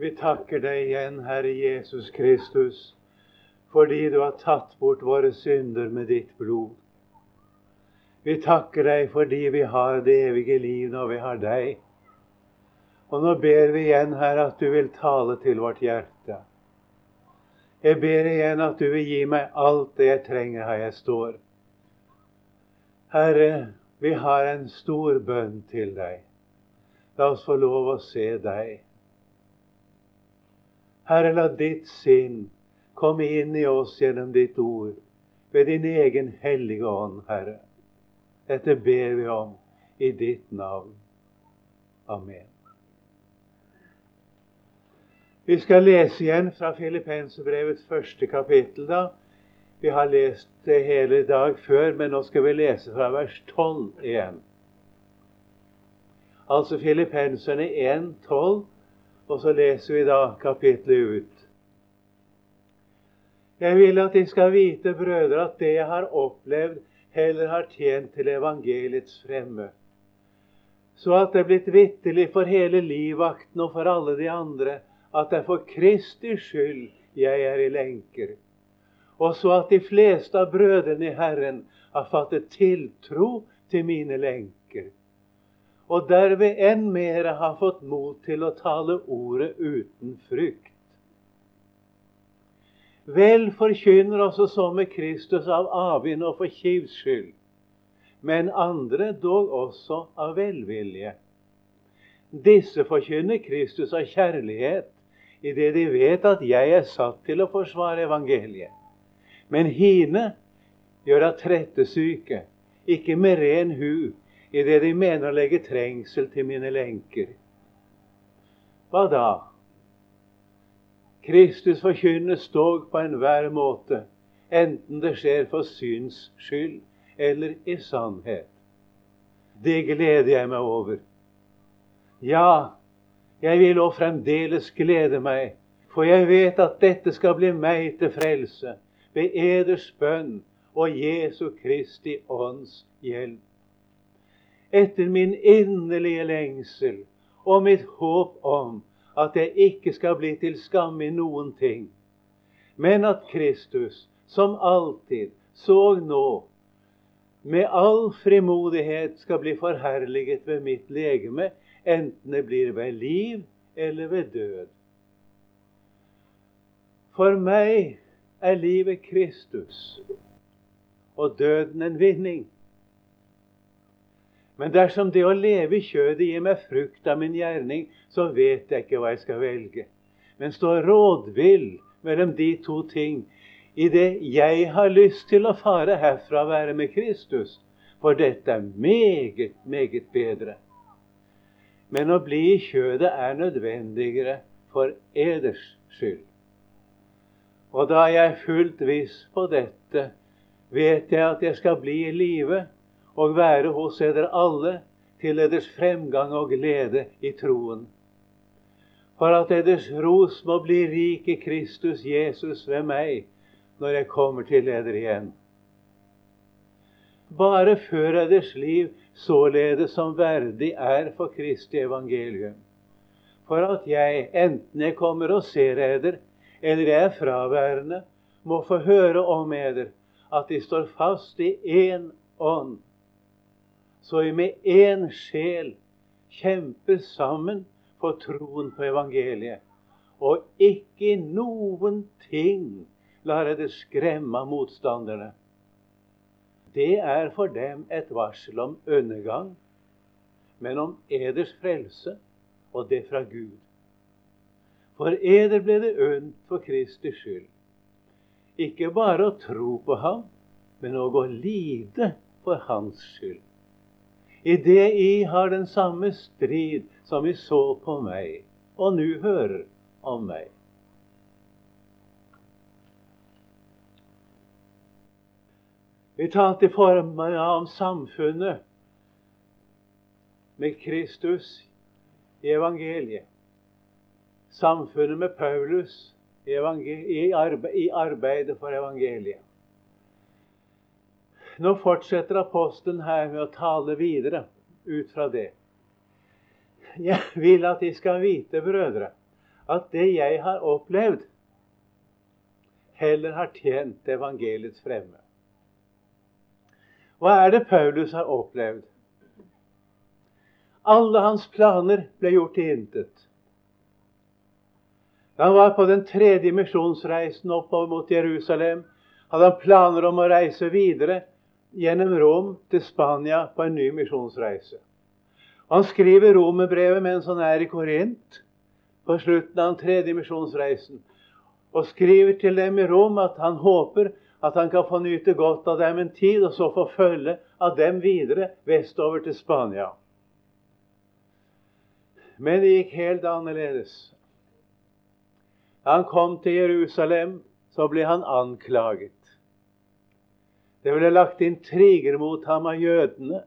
Vi takker deg igjen, Herre Jesus Kristus, fordi du har tatt bort våre synder med ditt blod. Vi takker deg fordi vi har det evige liv når vi har deg. Og nå ber vi igjen, Herre, at du vil tale til vårt hjerte. Jeg ber igjen at du vil gi meg alt det jeg trenger her jeg står. Herre, vi har en stor bønn til deg. La oss få lov å se deg. Herre, la ditt sinn komme inn i oss gjennom ditt ord, ved din egen hellige ånd, Herre. Dette ber vi om i ditt navn. Amen. Vi skal lese igjen fra Filippenserbrevets første kapittel. da. Vi har lest det hele dag før, men nå skal vi lese fra vers 12 igjen. Altså Filippenserne 1, 12 og så leser vi da kapitlet ut. Jeg vil at de skal vite, brødre, at det jeg har opplevd, heller har tjent til evangeliets fremme. Så at det er blitt vitterlig for hele livvakten og for alle de andre at det er for Kristi skyld jeg er i lenker. Og så at de fleste av brødrene i Herren har fattet tiltro til mine lenker og derved enn mer har fått mot til å tale ordet uten frykt. Vel forkynner også så med Kristus av avvind og for kivs skyld, men andre dog også av velvilje. Disse forkynner Kristus av kjærlighet, idet de vet at jeg er satt til å forsvare evangeliet. Men hine gjør av trettesyke, ikke med ren hu, i det de mener å legge trengsel til mine lenker. Hva da? Kristus forkynnes dog på enhver måte, enten det skjer for syns skyld eller i sannhet. Det gleder jeg meg over. Ja, jeg vil òg fremdeles glede meg, for jeg vet at dette skal bli meg til frelse ved eders bønn og Jesu Kristi ånds hjelp etter min inderlige lengsel og mitt håp om at jeg ikke skal bli til skam i noen ting, men at Kristus, som alltid, så nå, med all frimodighet skal bli forherliget ved mitt legeme, enten det blir ved liv eller ved død. For meg er livet Kristus og døden en vinning. Men dersom det å leve i kjødet gir meg frukt av min gjerning, så vet jeg ikke hva jeg skal velge. Men stå rådvill mellom de to ting i det jeg har lyst til å fare herfra og være med Kristus. For dette er meget, meget bedre. Men å bli i kjødet er nødvendigere for eders skyld. Og da jeg er fullt viss på dette, vet jeg at jeg skal bli i live og være hos eder alle til eders fremgang og glede i troen. For at eders ros må bli rik i Kristus Jesus ved meg når jeg kommer til eder igjen. Bare før eders liv således som verdig er for Kristi evangelium. For at jeg, enten jeg kommer og ser eder, eller jeg er fraværende, må få høre om eder at de står fast i én ånd så vi med én sjel kjemper sammen for troen på evangeliet. Og ikke i noen ting lar jeg det skremme motstanderne. Det er for dem et varsel om undergang, men om eders frelse, og det fra Gud. For eder ble det ønt for Kristi skyld. Ikke bare å tro på ham, men òg å lide for hans skyld i det I har den samme strid som I så på meg, og nå hører om meg. Vi talte i formen om samfunnet med Kristus i evangeliet. Samfunnet med Paulus i, arbeidet for evangeliet. Nå fortsetter apostelen her med å tale videre ut fra det. Jeg vil at de skal vite, brødre, at det jeg har opplevd, heller har tjent evangeliets fremme. Hva er det Paulus har opplevd? Alle hans planer ble gjort til intet. Da han var på den tredje misjonsreisen oppover mot Jerusalem, hadde han planer om å reise videre gjennom Rom til Spania på en ny misjonsreise. Han skriver romerbrevet mens han er i Korint, på slutten av den tredje misjonsreisen, og skriver til dem i Rom at han håper at han kan få nyte godt av dem en tid, og så få følge av dem videre vestover til Spania. Men det gikk helt annerledes. Da han kom til Jerusalem, så ble han anklaget. Det ble lagt intriger mot ham av jødene.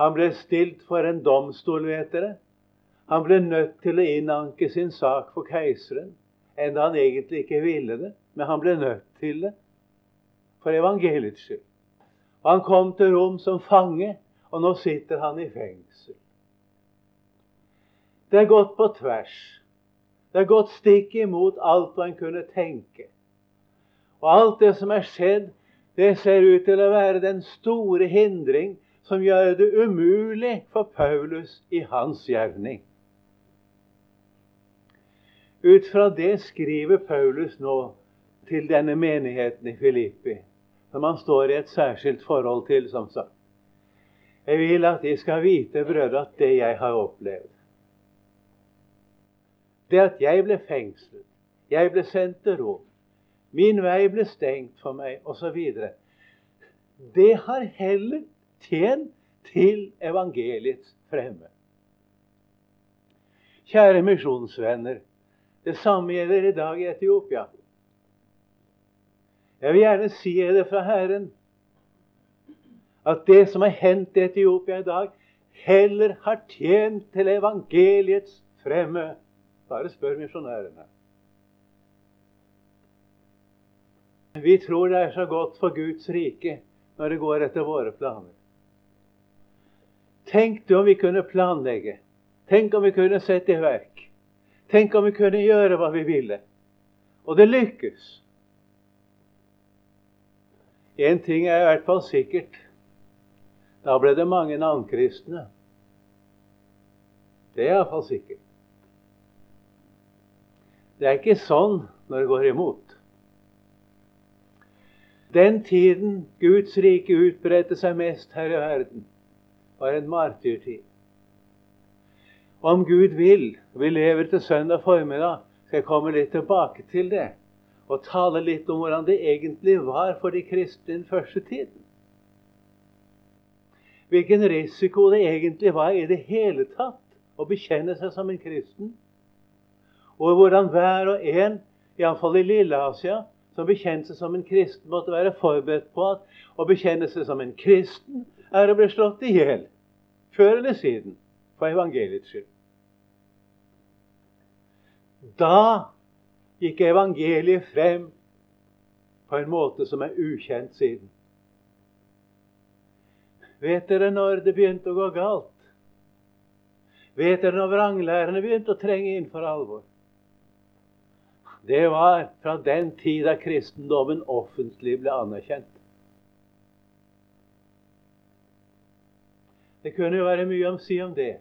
Han ble stilt for en domstol, vet dere. Han ble nødt til å innanke sin sak for keiseren, enda han egentlig ikke ville det. Men han ble nødt til det for evangeliets skyld. Og Han kom til Rom som fange, og nå sitter han i fengsel. Det er gått på tvers. Det er gått stikk imot alt man kunne tenke. Og alt det som er skjedd, det ser ut til å være den store hindring som gjør det umulig for Paulus i hans gjerning. Ut fra det skriver Paulus nå til denne menigheten i Filippi, som han står i et særskilt forhold til, som sagt. Jeg vil at de skal vite, brødre, at det jeg har opplevd Det at jeg ble fengslet, jeg ble sendt til Rom, min vei ble stengt for meg, osv. Det har heller tjent til evangeliets fremme. Kjære misjonsvenner. Det samme gjelder i dag i Etiopia. Jeg vil gjerne si det fra Herren at det som har hendt i Etiopia i dag, heller har tjent til evangeliets fremme. Bare spør misjonærene. Vi tror det er så godt for Guds rike når det går etter våre planer. Tenk du om vi kunne planlegge. Tenk om vi kunne sette i verk. Tenk om vi kunne gjøre hva vi ville. Og det lykkes. Én ting er i hvert fall sikkert. Da ble det mange navnkristne. Det er iallfall sikkert. Det er ikke sånn når det går imot. Den tiden Guds rike utbredte seg mest her i verden, var en martyrtid. Om Gud vil, vi lever til søndag formiddag, skal jeg komme litt tilbake til det og tale litt om hvordan det egentlig var for de kristne den første tiden. Hvilken risiko det egentlig var i det hele tatt å bekjenne seg som en kristen. Og hvordan hver og en, iallfall i Lille-Asia, som bekjente seg som en kristen, måtte være forberedt på at å bekjenne seg som en kristen er å bli slått i hjel. Før eller siden. For evangeliets skyld. Da gikk evangeliet frem på en måte som er ukjent siden. Vet dere når det begynte å gå galt? Vet dere når vranglærerne begynte å trenge inn for alvor? Det var fra den tid da kristendommen offentlig ble anerkjent. Det kunne jo være mye å si om det.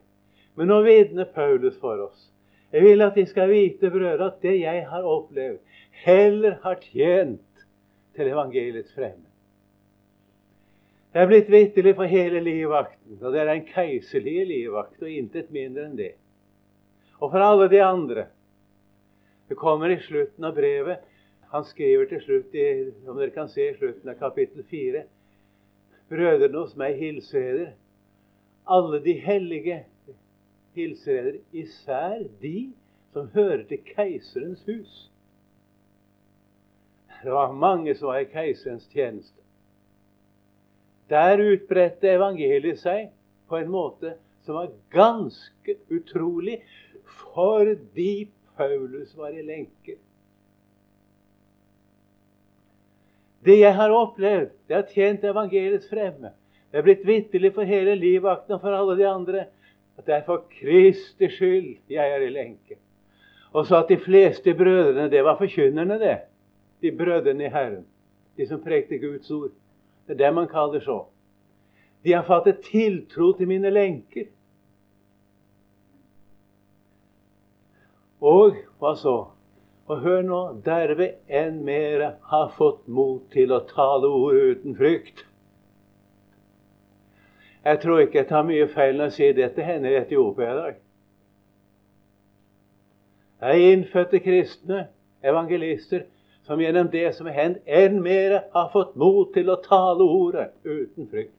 Men nå vitner Paulus for oss. Jeg vil at de skal vite, brødre, at det jeg har opplevd, heller har tjent til evangeliets fremme. Det er blitt vitterlig for hele livvakten, og det er den keiserlige livvakt, og intet mindre enn det. Og for alle de andre. Det kommer i slutten av brevet. Han skriver til slutt, i, om dere kan se i slutten av kapittel 4, Brødrene hos meg hilser dere. alle de hellige hilser især de som hører til keiserens hus. Det var mange som var i keiserens tjeneste. Der utbredte evangeliet seg på en måte som var ganske utrolig, fordi Paulus var i lenker. Det jeg har opplevd, det har tjent evangeliets fremme. Det er blitt vitterlig for hele livvakten og for alle de andre at det er for Kristi skyld jeg er i lenke. Og så at de fleste brødrene, det var forkynnerne, det. De brødrene i Herren. De som prekte Guds ord. Det er det man kaller så. De har fattet tiltro til mine lenker. Og hva så? Og hør nå, derved enn mere har fått mot til å tale ordet uten frykt. Jeg tror ikke jeg tar mye feil når jeg sier dette hender i Etiopia i dag. Det er innfødte kristne, evangelister, som gjennom det som er hendt, enn mer har fått mot til å tale ordet uten frykt.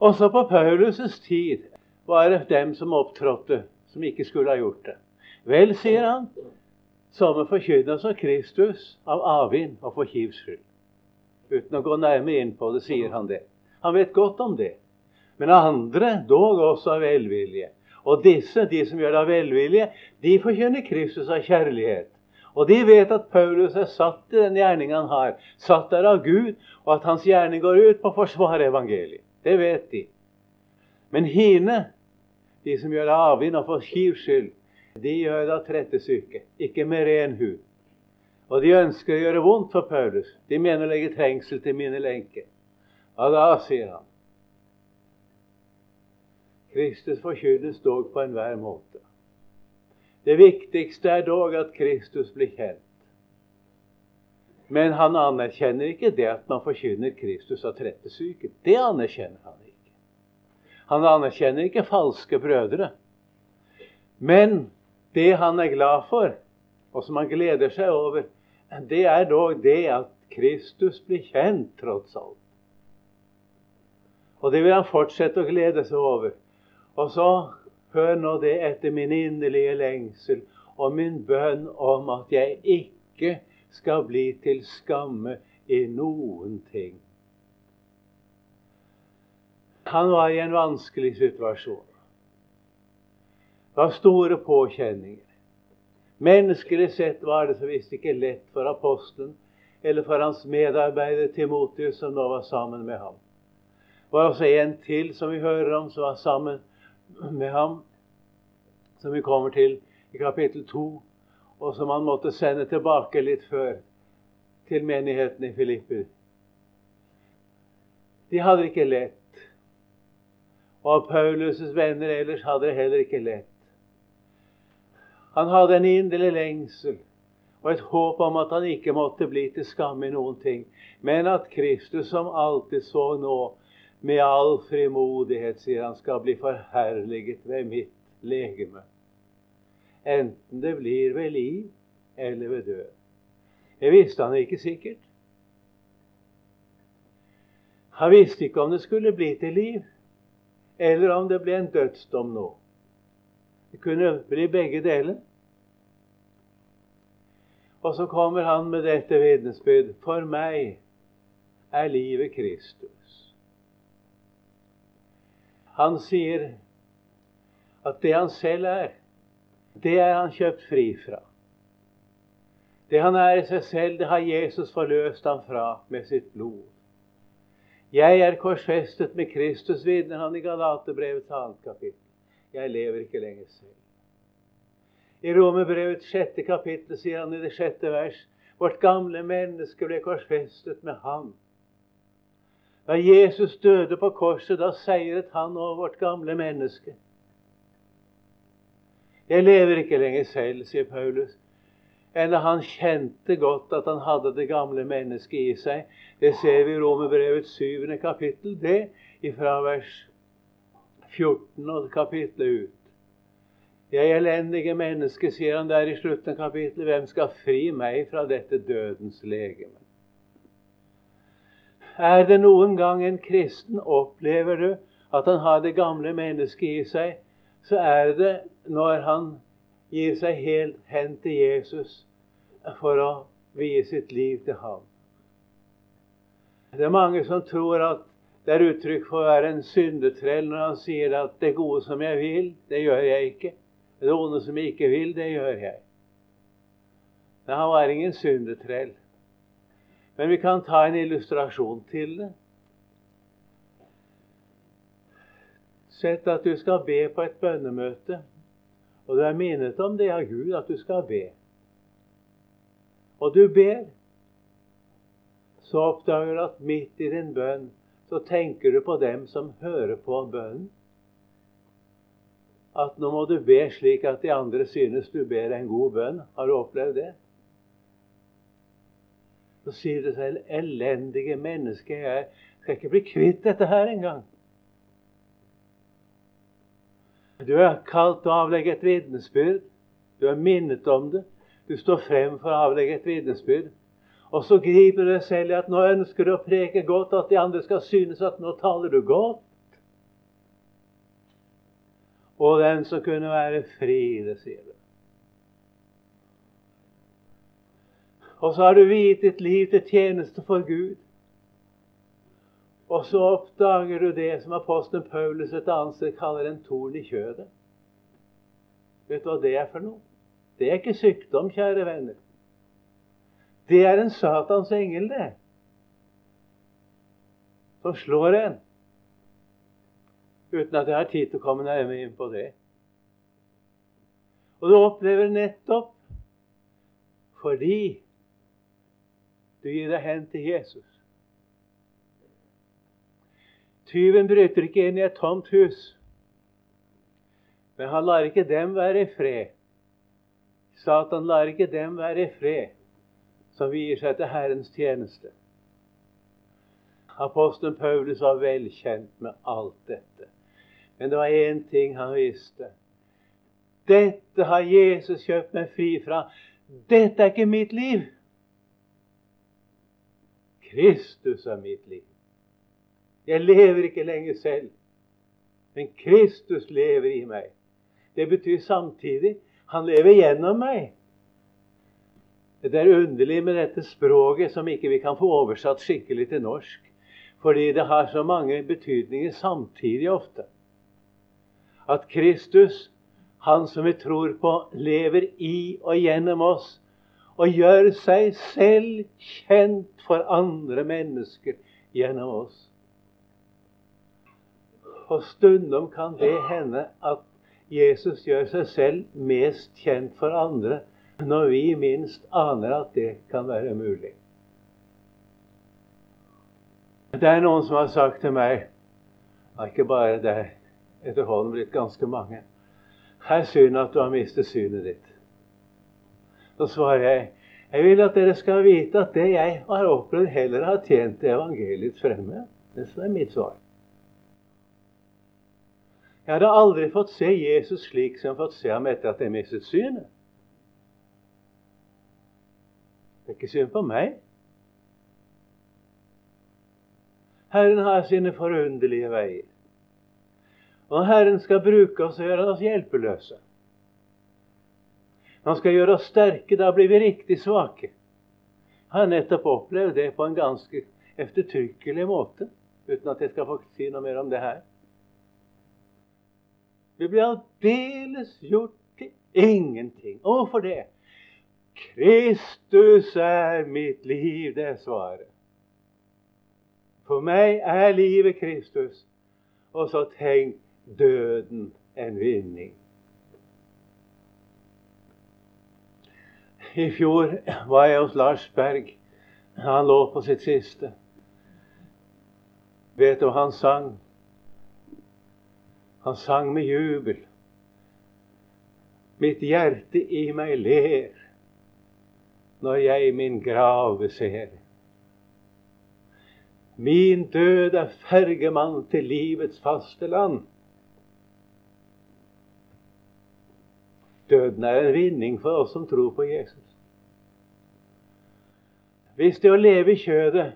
Også på Paulus' tid var dem som opptrådte som ikke skulle ha gjort det. Vel, sier han, som forkynner som Kristus av avvind og for kivs skyld. Uten å gå nærmere inn på det, sier han det. Han vet godt om det. Men andre dog også av velvilje. Og disse, de som gjør det av velvilje, de forkynner Kristus av kjærlighet. Og de vet at Paulus er satt i den gjerning han har, satt der av Gud, og at hans gjerning går ut på å forsvare evangeliet. Det vet de. Men hine, de som gjør det avvind og for skivs skyld, de gjør av trettesyke, ikke med ren hud. Og de ønsker å gjøre vondt for Paulus. De mener å legge trengsel til mine lenker. Og da sier han Kristus forkynnes dog på enhver måte. Det viktigste er dog at Kristus blir kjent. Men han anerkjenner ikke det at man forkynner Kristus av trettesyke. Det anerkjenner han ikke. Han anerkjenner ikke falske brødre. Men det han er glad for, og som han gleder seg over, det er dog det at Kristus blir kjent, tross alt. Og det vil han fortsette å glede seg over. Og så hør nå det etter min inderlige lengsel og min bønn om at jeg ikke skal bli til skamme i noen ting. Han var i en vanskelig situasjon. Det var store påkjenninger. Menneskelig sett var det så visst ikke lett for apostelen eller for hans medarbeider Timotius, som nå var sammen med ham. Det var også en til som vi hører om, som var sammen med ham, som vi kommer til i kapittel 2, og som han måtte sende tilbake litt før til menigheten i Filippi. De hadde ikke lett. Og Paulus' venner ellers hadde det heller ikke lett. Han hadde en inderlig lengsel og et håp om at han ikke måtte bli til skamme i noen ting, men at Kristus, som alltid så nå, med all frimodighet, sier han, skal bli forherliget ved mitt legeme. Enten det blir ved liv eller ved død. Det visste han ikke sikkert. Han visste ikke om det skulle bli til liv, eller om det ble en dødsdom nå. Det kunne bli begge deler. Og så kommer han med dette vitnesbyrd. For meg er livet Kristus. Han sier at det han selv er, det er han kjøpt fri fra. Det han er i seg selv, det har Jesus forløst ham fra med sitt blod. Jeg er korsfestet med Kristus, vitner han i Galaterbrevets annet kapittel. Jeg lever ikke lenger selv. I Romerbrevets sjette kapittel sier han i det sjette vers vårt gamle menneske ble korsfestet med Han. Da Jesus døde på korset, da seiret han over vårt gamle menneske. Jeg lever ikke lenger selv, sier Paulus. Eller han kjente godt at han hadde det gamle mennesket i seg. Det ser vi i Romerbrevets syvende kapittel, det ifra vers 14 og kapittelet ut. Jeg elendige menneske, sier han der i slutten av kapittelet, hvem skal fri meg fra dette dødens legeme? Er det noen gang en kristen opplever du at han har det gamle mennesket i seg, så er det når han gir seg helt hen til Jesus for å vie sitt liv til ham. Det er mange som tror at det er uttrykk for å være en syndetrell når han sier at 'det gode som jeg vil, det gjør jeg ikke'. Det onde som jeg ikke vil, det gjør jeg. Men han var ingen syndetrell. Men vi kan ta en illustrasjon til det. Sett at du skal be på et bønnemøte Og du er minnet om det av Gud at du skal be. Og du ber. Så oppdager du at midt i din bønn så tenker du på dem som hører på bønnen. At nå må du be slik at de andre synes du ber en god bønn. Har du opplevd det? Så sier du selv 'elendige menneske jeg skal ikke bli kvitt dette her engang'. Du er kalt til å avlegge et vitnesbyrd. Du er minnet om det. Du står frem for å avlegge et vitnesbyrd. Og så griper du deg selv i at nå ønsker du å preke godt, at de andre skal synes at nå taler du godt. Og den som kunne være fri, det sier du. Og så har du viet ditt liv til tjeneste for Gud. Og så oppdager du det som apostelen Paulus et annet sted kaller en torn i kjødet. Vet du hva det er for noe? Det er ikke sykdom, kjære venner. Det er en Satans engel, det. Som slår en. Uten at jeg har tid til å komme nærmere inn på det. Og du opplever nettopp fordi du gir deg hen til Jesus. Tyven bryter ikke inn i et tomt hus, men han lar ikke dem være i fred. Satan lar ikke dem være i fred som vier seg til Herrens tjeneste. Apostelen Paulus var velkjent med alt dette. Men det var én ting han visste. Dette har Jesus kjøpt meg fri fra. Dette er ikke mitt liv. Kristus er mitt liv. Jeg lever ikke lenger selv, men Kristus lever i meg. Det betyr samtidig han lever gjennom meg. Det er underlig med dette språket som ikke vi kan få oversatt skikkelig til norsk. Fordi det har så mange betydninger samtidig ofte. At Kristus, Han som vi tror på, lever i og gjennom oss og gjør seg selv kjent for andre mennesker gjennom oss. Og stundom kan det hende at Jesus gjør seg selv mest kjent for andre når vi minst aner at det kan være mulig. Det er noen som har sagt til meg Ikke bare det, etterhånden blitt ganske mange. Det er synd at du har mistet synet ditt. Så svarer jeg jeg vil at dere skal vite at det jeg har opplevd, heller har tjent evangeliets fremme. Det er mitt svar. Jeg hadde aldri fått se Jesus slik som jeg har fått se ham etter at jeg mistet synet. Det er ikke synd på meg. Herren har sine forunderlige veier. Og Herren skal bruke oss og gjøre oss hjelpeløse. Han skal gjøre oss sterke. Da blir vi riktig svake. Jeg har nettopp opplevd det på en ganske eftertrykkelig måte, uten at jeg skal få si noe mer om det her. Vi blir aldeles gjort til ingenting. Og hvorfor det? Kristus er mitt liv, det er svaret. For meg er livet Kristus. Og så tenk døden en vinning. I fjor var jeg hos Lars Berg. Han lå på sitt siste. Vet du hva han sang? Han sang med jubel. Mitt hjerte i meg ler når jeg min grave ser. Min død er fergemann til livets faste land. Døden er en vinning for oss som tror på Jesus. Hvis det å leve i kjødet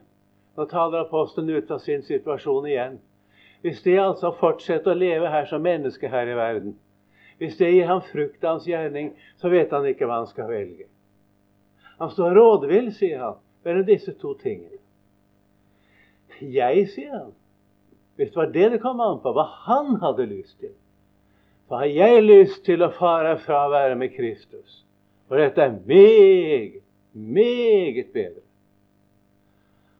Nå taler apostelen ut av sin situasjon igjen. Hvis det altså fortsetter å leve her som menneske her i verden, hvis det gir ham frukt av hans gjerning, så vet han ikke hva han skal velge. Han står rådvill, sier han, mellom disse to tingene. Jeg, sier han, hvis det var det det kom an på, hva han hadde lyst til, så har jeg lyst til å fare fra å være med Kristus. For dette er meget, meget bedre.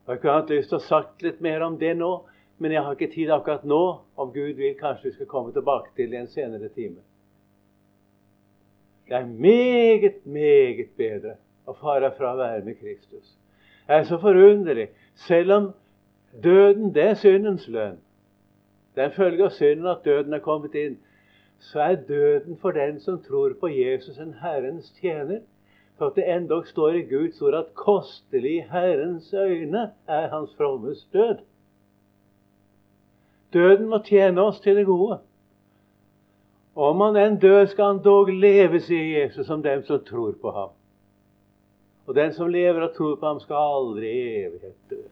Jeg kunne hatt lyst til å sagt litt mer om det nå, men jeg har ikke tid akkurat nå. Om Gud vil, kanskje vi skal komme tilbake til det en senere time. Det er meget, meget bedre å fare fra å være med Kristus. Det er så forunderlig. Selv om døden, det er syndens lønn. Det er en følge av synden at døden er kommet inn. Så er døden for den som tror på Jesus, en Herrens tjener. For at det endog står i Guds ord at kostelig Herrens øyne er hans frommes død. Døden må tjene oss til det gode. Om han enn dør, skal han dog leve, sier Jesus, som dem som tror på ham. Og den som lever og tror på ham, skal aldri i evighet dø.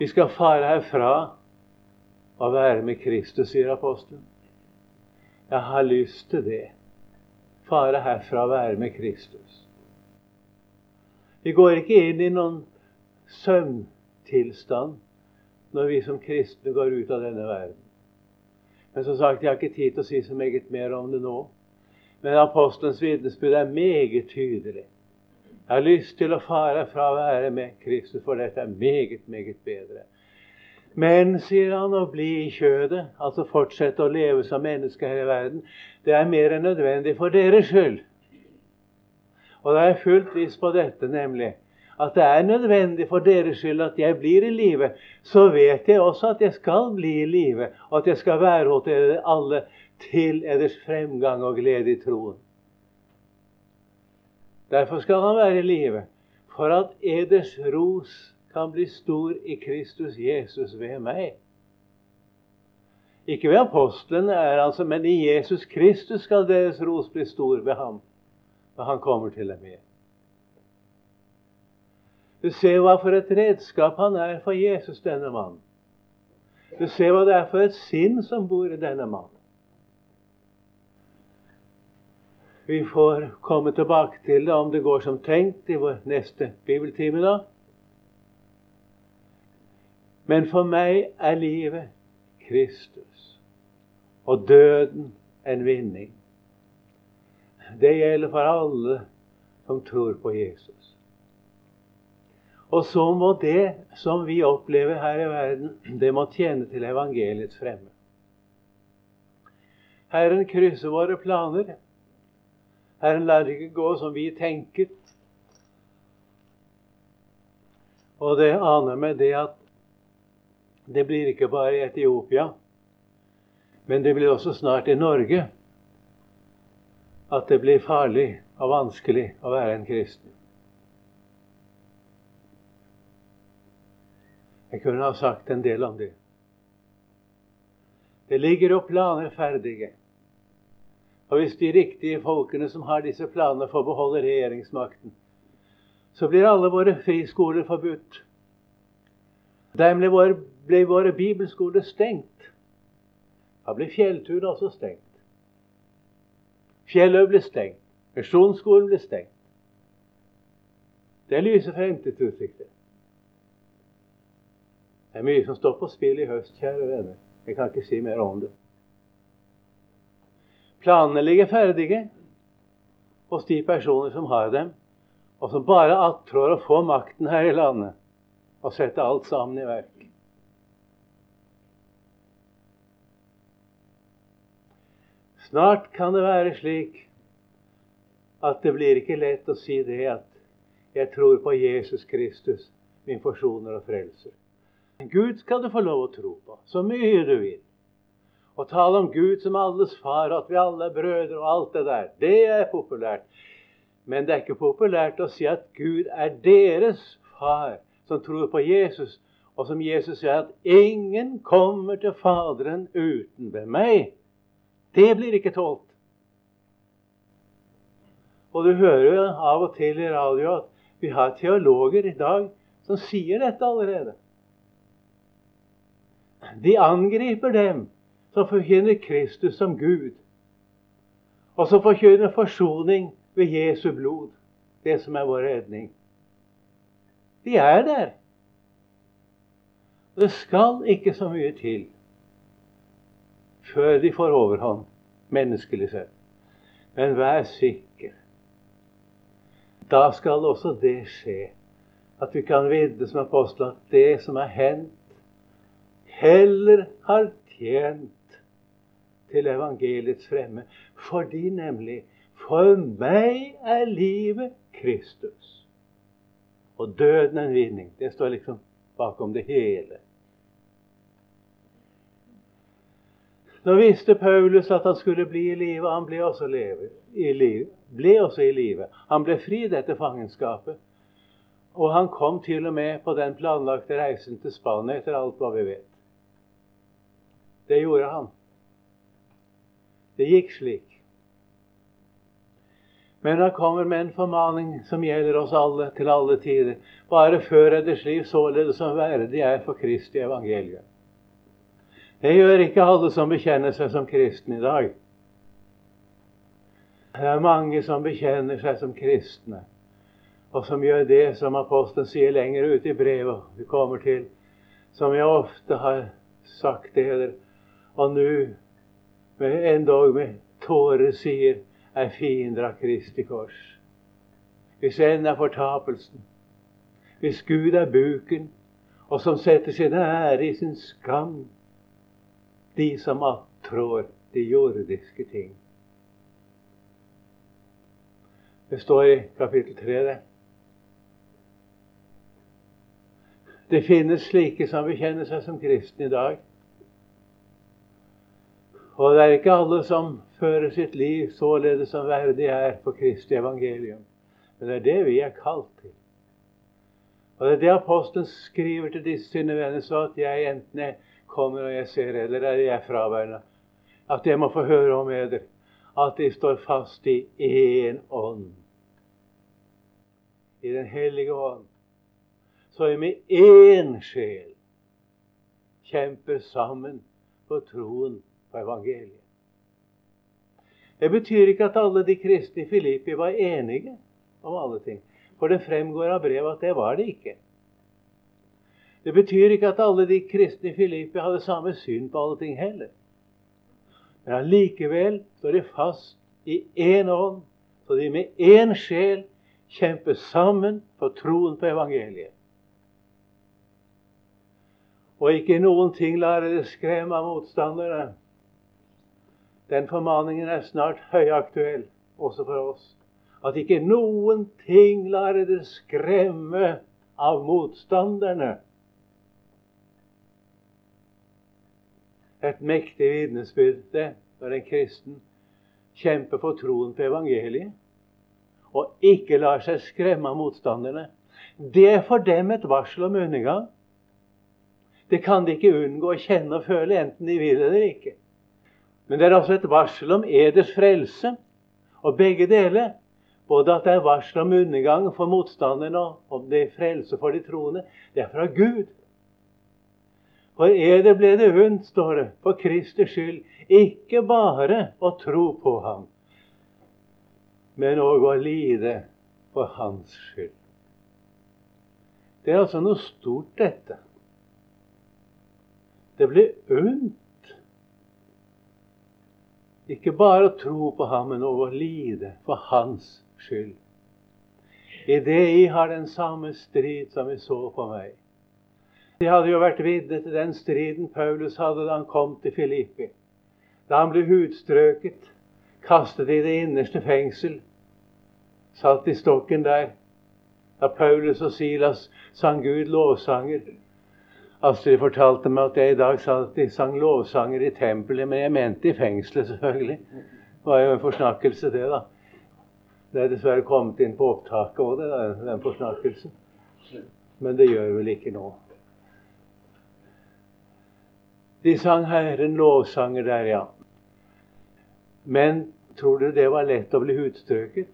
Vi skal fare herfra og være med Kristus, sier apostelen. Jeg har lyst til det. Fare herfra og være med Kristus. Vi går ikke inn i noen søvntilstand når vi som kristne går ut av denne verden. Men som sagt, jeg har ikke tid til å si så meget mer om det nå. Men apostelens vitnesbyrd er meget tydelig. Jeg har lyst til å fare fra å være med Kristus, for dette er meget, meget bedre. Men, sier han, å bli i kjødet, altså fortsette å leve som menneske her i verden, det er mer enn nødvendig for deres skyld. Og da er fullt viss på dette, nemlig at det er nødvendig for deres skyld at jeg blir i live, så vet jeg også at jeg skal bli i live, og at jeg skal være hos dere alle til eders fremgang og glede i troen. Derfor skal han være i live, for at eders ros kan bli stor i Kristus Jesus ved meg. Ikke ved apostlene, er altså, men i Jesus Kristus skal deres ros bli stor ved ham når han kommer til dem igjen. Du ser hva for et redskap han er for Jesus, denne mannen. Du ser hva det er for et sinn som bor i denne mannen. Vi får komme tilbake til det om det går som tenkt i vår neste bibeltime. da. Men for meg er livet Kristus og døden en vinning. Det gjelder for alle som tror på Jesus. Og så må det som vi opplever her i verden, det må tjene til evangeliets fremme. Herren krysser våre planer. Herren lar det ikke gå som vi tenket. Og det aner meg det at det blir ikke bare i Etiopia, men det blir også snart i Norge at det blir farlig og vanskelig å være en kristen. Jeg kunne ha sagt en del om det. Det ligger jo planer ferdige. Og hvis de riktige folkene som har disse planene, får beholde regjeringsmakten, så blir alle våre friskoler forbudt. Dermed ble våre, ble bibelskoler stengt. Da blir fjellturen også stengt. Fjelløy ble stengt. Misjonsskolen ble stengt. Det lyser lyse fremtidsutsikter. Det er mye som står på spill i høst, kjære venner. Jeg kan ikke si mer om det. Planene ligger ferdige hos de personer som har dem, og som bare attrår å få makten her i landet og sette alt sammen i verk. Snart kan det være slik at det blir ikke lett å si det at jeg tror på Jesus Kristus, min forsoner og frelser. Gud skal du få lov å tro på så mye du vil Å tale om Gud som alles far, at vi alle er brødre og alt det der. Det er populært. Men det er ikke populært å si at Gud er deres far, som tror på Jesus, og som Jesus sier at 'ingen kommer til Faderen uten ved meg'. Det blir ikke tålt. Og du hører av og til i radio at vi har teologer i dag som sier dette allerede. De angriper dem som forkynner Kristus som Gud, og som forkynner forsoning ved Jesu blod, det som er vår redning. De er der. Det skal ikke så mye til før de får overhånd, menneskelig sett. Men vær sikker. Da skal også det skje at vi kan vitne som apostler at det som er hendt, heller har tjent til evangeliets fremme. Fordi nemlig For meg er livet Kristus. Og døden en vinning. Det står liksom bakom det hele. Nå visste Paulus at han skulle bli i live. Han ble også, leve, i liv, ble også i live. Han ble fri dette fangenskapet. Og han kom til og med på den planlagte reisen til Spania, etter alt hva vi vet. Det gjorde han. Det gikk slik. Men han kommer med en formaning som gjelder oss alle til alle tider. Bare før eders liv således som verdig er for Kristi evangelium. Det gjør ikke alle som bekjenner seg som kristne i dag. Det er mange som bekjenner seg som kristne, og som gjør det som apostelen sier lenger ute i brevet vi kommer til, som jeg ofte har sagt dere, og nå en dag med tårer sier, er fiender av Kristi kors. Hvis en er fortapelsen, hvis Gud er buken, og som setter sin ære i sin skam, de som attrår de jordiske ting. Det står i kapittel 3, det. Det finnes slike som bekjenner seg som kristne i dag. Og det er ikke alle som fører sitt liv således som verdig er på Kristi evangelium. Men det er det vi er kalt til. Og det er det apostelen skriver til disse sine venner, så at jeg enten jeg kommer og jeg ser eller er jeg fraværende, at jeg må få høre om eder at de står fast i én ånd. I Den hellige ånd. Så vi med én sjel kjemper sammen for troen på evangeliet. Det betyr ikke at alle de kristne i Filippi var enige om alle ting. For det fremgår av brevet at det var de ikke. Det betyr ikke at alle de kristne i Filippi hadde samme syn på alle ting heller. Men allikevel står de fast i én ånd, så de med én sjel kjemper sammen for troen på evangeliet. Og ikke noen ting lar dere skremme av motstanderne. Den formaningen er snart høyaktuell også for oss. At ikke noen ting lar dere skremme av motstanderne. et mektig vitnesbyrd det når en kristen kjemper for troen på evangeliet og ikke lar seg skremme av motstanderne. Det er for dem et varsel om undergang. Det kan de ikke unngå å kjenne og føle, enten de vil eller ikke. Men det er altså et varsel om eders frelse. Og begge deler, både at det er varsel om undergang for motstanderne og om det er frelse for de troende, det er fra Gud. For eder ble det unnt, står det, for Kristers skyld, ikke bare å tro på ham, men òg å lide for hans skyld. Det er altså noe stort, dette. Det ble unnt ikke bare å tro på ham, men å lide for hans skyld. I det jeg har den samme strid som jeg så på meg. De hadde jo vært vitne til den striden Paulus hadde da han kom til Filippi. Da han ble hudstrøket, kastet i det innerste fengsel, satt i stokken der. Da Paulus og Silas sang Gud lovsanger. Astrid fortalte meg at jeg i dag sa at de sang lovsanger i tempelet, men jeg mente i fengselet, selvfølgelig. Det var jo en forsnakkelse, det, da. Det er dessverre kommet inn på opptaket òg, den forsnakkelsen. Men det gjør vel ikke noe. De sang Herren lovsanger der, ja. Men tror du det var lett å bli hudstrøket?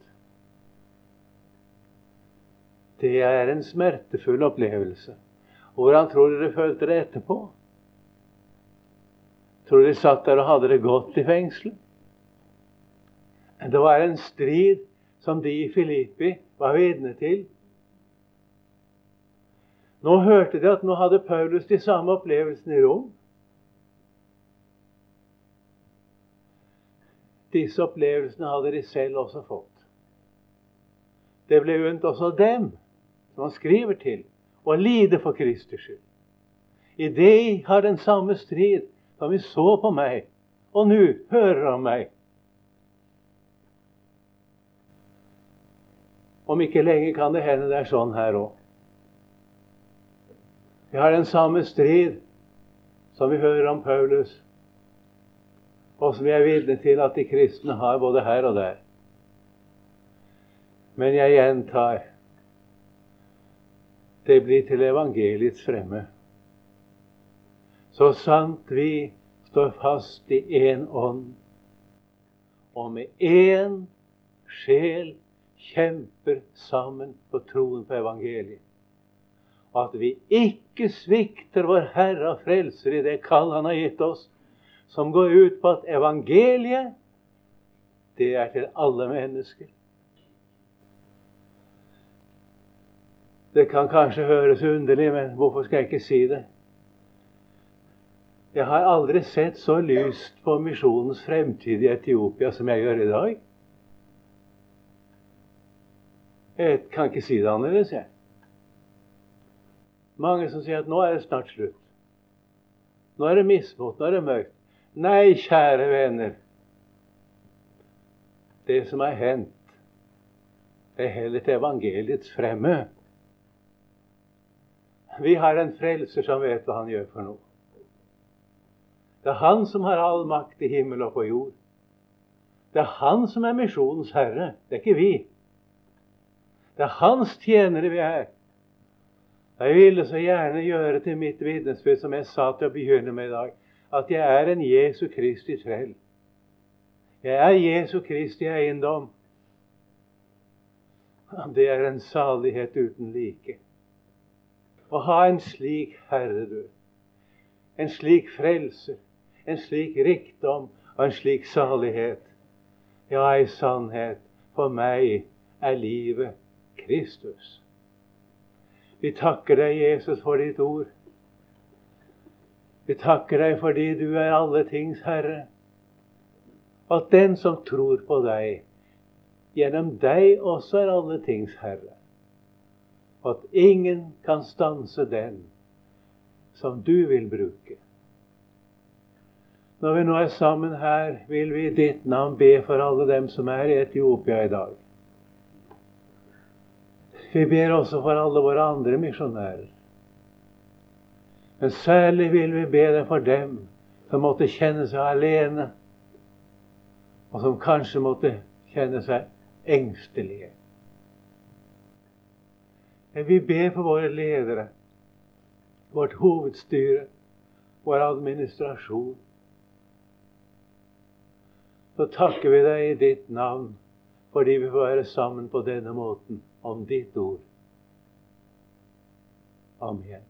Det er en smertefull opplevelse. Hvordan tror dere følte det etterpå? Tror dere de satt der og hadde det godt i fengselet? Det var en strid som de i Filippi var vitne til. Nå hørte de at nå hadde Paulus de samme opplevelsene i Rom. Disse opplevelsene hadde de selv også fått. Det ble unnt også dem, som han skriver til, å lide for Kristi skyld. I det har den samme strid som vi så på meg og nå hører han meg. Om ikke lenge kan det hende det er sånn her òg. Vi har den samme strid som vi hører om Paulus, og som vi er vitne til at de kristne har både her og der. Men jeg gjentar det blir til evangeliets fremme. Så sant vi står fast i én ånd, og med én sjel kjemper sammen på troen på evangeliet. At vi ikke svikter vår Herre og Frelser i det kall Han har gitt oss, som går ut på at evangeliet, det er til alle mennesker. Det kan kanskje høres underlig, men hvorfor skal jeg ikke si det? Jeg har aldri sett så lyst på misjonens fremtid i Etiopia som jeg gjør i dag. Jeg kan ikke si det annerledes, jeg. Mange som sier at nå er det snart slutt. Nå er det mismot, nå er det mørkt. Nei, kjære venner. Det som er hendt, det er heller til evangeliets fremme. Vi har en frelser som vet hva han gjør for noe. Det er han som har all makt i himmel og på jord. Det er han som er misjonens herre. Det er ikke vi. Det er hans tjenere vi er. Jeg ville så gjerne gjøre til mitt vitnesbyrd, som jeg sa til å begynne med i dag, at jeg er en Jesu Kristi trell. Jeg er Jesu Kristi eiendom. Det er en salighet uten like. Å ha en slik Herre, du. En slik frelse. En slik rikdom og en slik salighet. Ja, i sannhet, for meg er livet Kristus. Vi takker deg, Jesus, for ditt ord. Vi takker deg fordi du er alle tings herre. At den som tror på deg, gjennom deg også er alle tings herre. At ingen kan stanse den som du vil bruke. Når vi nå er sammen her, vil vi i ditt navn be for alle dem som er i Etiopia i dag. Vi ber også for alle våre andre misjonærer. Men særlig vil vi be deg for dem som måtte kjenne seg alene, og som kanskje måtte kjenne seg engstelige. Men vi ber for våre ledere, vårt hovedstyre, vår administrasjon. Så takker vi deg i ditt navn fordi vi får være sammen på denne måten om ditt ord. Amen.